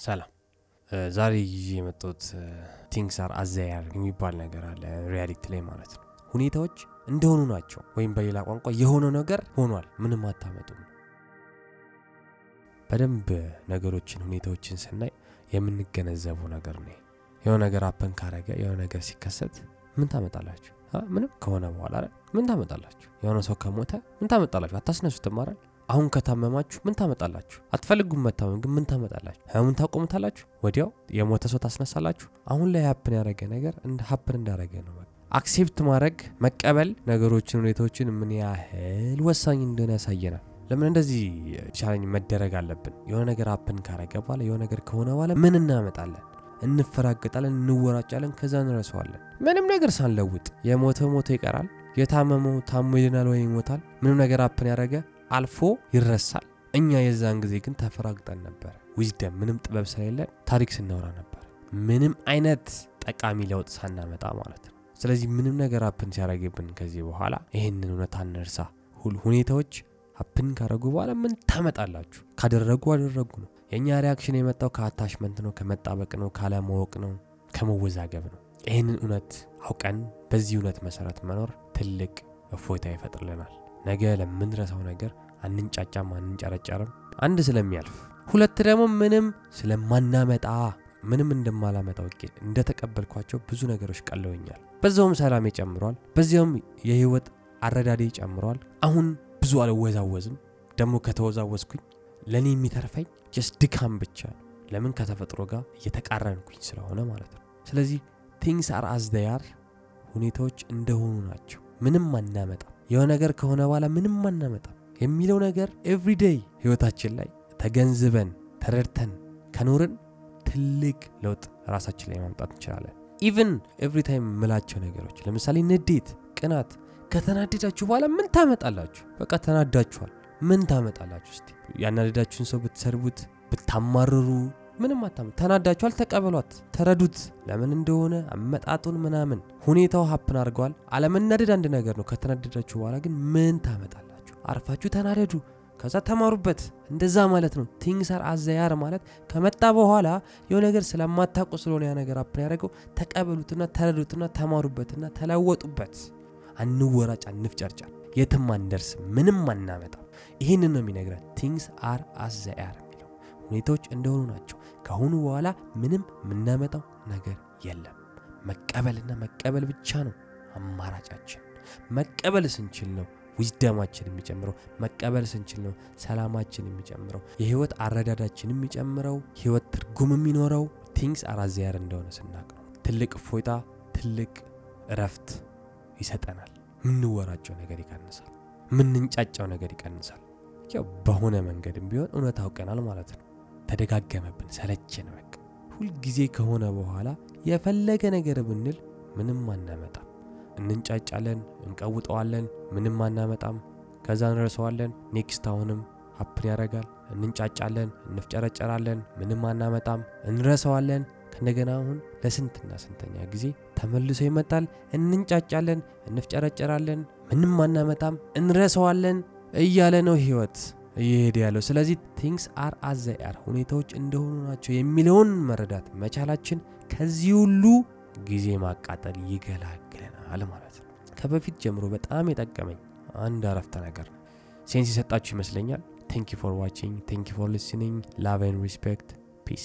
ሰላም ዛሬ ይዤ የመጣሁት things are as they are የሚባል ነገር አለ reality ላይ ማለት ነው። ሁኔታዎች እንደሆኑ ናቸው፣ ወይም በሌላ ቋንቋ የሆነው ነገር ሆኗል፣ ምንም አታመጡም። በደንብ ነገሮችን ሁኔታዎችን ስናይ የምንገነዘበው ነገር ነው። የሆነ ነገር happen ካረገ የሆነ ነገር ሲከሰት ምን ታመጣላችሁ? ምንም ከሆነ በኋላ ምን ታመጣላችሁ? የሆነ ሰው ከሞተ ምን ታመጣላችሁ? አታስነሱትም አይደል? አሁን ከታመማችሁ ምን ታመጣላችሁ? አትፈልጉም መታመም፣ ግን ምን ታመጣላችሁ? ህመሙን ታቆሙታላችሁ? ወዲያው የሞተ ሰው ታስነሳላችሁ? አሁን ላይ happen ያደረገ ነገር እንደ happen እንዳደረገ ነው። accept ማድረግ መቀበል፣ ነገሮችን ሁኔታዎችን ምን ያህል ወሳኝ እንደሆነ ያሳየናል። ለምን እንደዚህ challenge መደረግ አለብን? የሆነ ነገር happen ካረገ በኋላ የሆነ ነገር ከሆነ በኋላ ምን እናመጣለን? እንፈራገጣለን፣ እንወራጫለን፣ ከዛ እንረሳዋለን። ምንም ነገር ሳንለውጥ የሞተው ሞቶ ይቀራል፣ የታመመው ታሞ ይድናል ወይም ይሞታል። ምንም ነገር happen ያደረገ አልፎ ይረሳል። እኛ የዛን ጊዜ ግን ተፈራግጠን ነበር። wisdom ምንም ጥበብ ስለሌለን ታሪክ ስናወራ ነበር፣ ምንም አይነት ጠቃሚ ለውጥ ሳናመጣ ማለት ነው። ስለዚህ ምንም ነገር happen ሲያደርግብን ከዚህ በኋላ ይህንን እውነት አንርሳ። ሁኔታዎች happen ካደረጉ በኋላ ምን ታመጣላችሁ? ካደረጉ አደረጉ ነው። የእኛ reaction የመጣው ከ attachment ነው፣ ከመጣበቅ ነው፣ ካለማወቅ ነው፣ ከመወዛገብ ነው። ይህንን እውነት አውቀን በዚህ እውነት መሰረት መኖር ትልቅ እፎይታ ይፈጥርልናል። ነገ ለምንረሳው ነገር አንንጫጫም፣ አንንጨረጨርም። አንድ ስለሚያልፍ፣ ሁለት ደግሞ ምንም ስለማናመጣ ምንም እንደማላመጣ ውቄ እንደተቀበልኳቸው ብዙ ነገሮች ቀለውኛል። በዛውም ሰላሜ ጨምሯል። በዚያውም የህይወት አረዳዴ ጨምሯል። አሁን ብዙ አልወዛወዝም። ደግሞ ከተወዛወዝኩኝ ለእኔ የሚተርፈኝ just ድካም ብቻ ነው። ለምን ከተፈጥሮ ጋር እየተቃረንኩኝ ስለሆነ ማለት ነው። ስለዚህ things are as ሁኔታዎች እንደሆኑ ናቸው። ምንም አናመጣም። የሆነ ነገር ከሆነ በኋላ ምንም አናመጣም የሚለው ነገር everyday ህይወታችን ላይ ተገንዝበን ተረድተን ከኖርን ትልቅ ለውጥ ራሳችን ላይ ማምጣት እንችላለን። even every time የምላቸው ነገሮች ለምሳሌ ንዴት፣ ቅናት ከተናደዳችሁ በኋላ ምን ታመጣላችሁ? በቃ ተናዳችኋል። ምን ታመጣላችሁ? እስቲ ያናደዳችሁን ሰው ብትሰድቡት፣ ብታማርሩ ምንም አታመ ተናዳችኋል። ተቀበሏት፣ ተረዱት። ለምን እንደሆነ አመጣጡን ምናምን ሁኔታው happen አድርገዋል። አለመናደድ አንድ ነገር ነው። ከተናደዳችሁ በኋላ ግን ምን ታመጣላችሁ? አርፋችሁ ተናደዱ፣ ከዛ ተማሩበት። እንደዛ ማለት ነው። things are are ማለት ከመጣ በኋላ የሆነ ነገር ስለማታውቁ ስለሆነ ያ ነገር happen ያደረገው ተቀበሉትና ተረዱትና ተማሩበትና ተለወጡበት። አንወራጭ፣ አንፍጨርጨር፣ የትም አንደርስም፣ ምንም አናመጣም። ይህንን ነው የሚነግረን things are የሚለው ሁኔታዎች እንደሆኑ ናቸው። ከአሁኑ በኋላ ምንም የምናመጣው ነገር የለም። መቀበልና መቀበል ብቻ ነው አማራጫችን። መቀበል ስንችል ነው wisdom አችን የሚጨምረው። መቀበል ስንችል ነው ሰላማችን የሚጨምረው፣ የህይወት አረዳዳችን የሚጨምረው፣ ህይወት ትርጉም የሚኖረው things are እንደሆነ ስናቅ ነው። ትልቅ እፎይታ፣ ትልቅ እረፍት ይሰጠናል። ምንወራጨው ነገር ይቀንሳል። ምንንጫጫው ነገር ይቀንሳል። ያው በሆነ መንገድም ቢሆን እውነት አውቀናል ማለት ነው። ተደጋገመብን፣ ሰለችን። በቃ ሁልጊዜ ከሆነ በኋላ የፈለገ ነገር ብንል ምንም አናመጣም። እንንጫጫለን፣ እንቀውጠዋለን፣ ምንም አናመጣም። ከዛ እንረሰዋለን። next አሁንም happen ያደርጋል። እንንጫጫለን፣ እንፍጨረጨራለን፣ ምንም አናመጣም፣ እንረሰዋለን። ከእንደገና አሁን ለስንትና ስንተኛ ጊዜ ተመልሶ ይመጣል። እንንጫጫለን፣ እንፍጨረጨራለን፣ ምንም አናመጣም፣ እንረሰዋለን እያለ ነው ህይወት እየሄደ ያለው። ስለዚህ things are as ሁኔታዎች እንደሆኑ ናቸው የሚለውን መረዳት መቻላችን ከዚህ ሁሉ ጊዜ ማቃጠል ይገላግለናል ማለት ነው። ከበፊት ጀምሮ በጣም የጠቀመኝ አንድ አረፍተ ነገር ነው። sense የሰጣችሁ ይመስለኛል። thank you for watching thank you for listening love and respect peace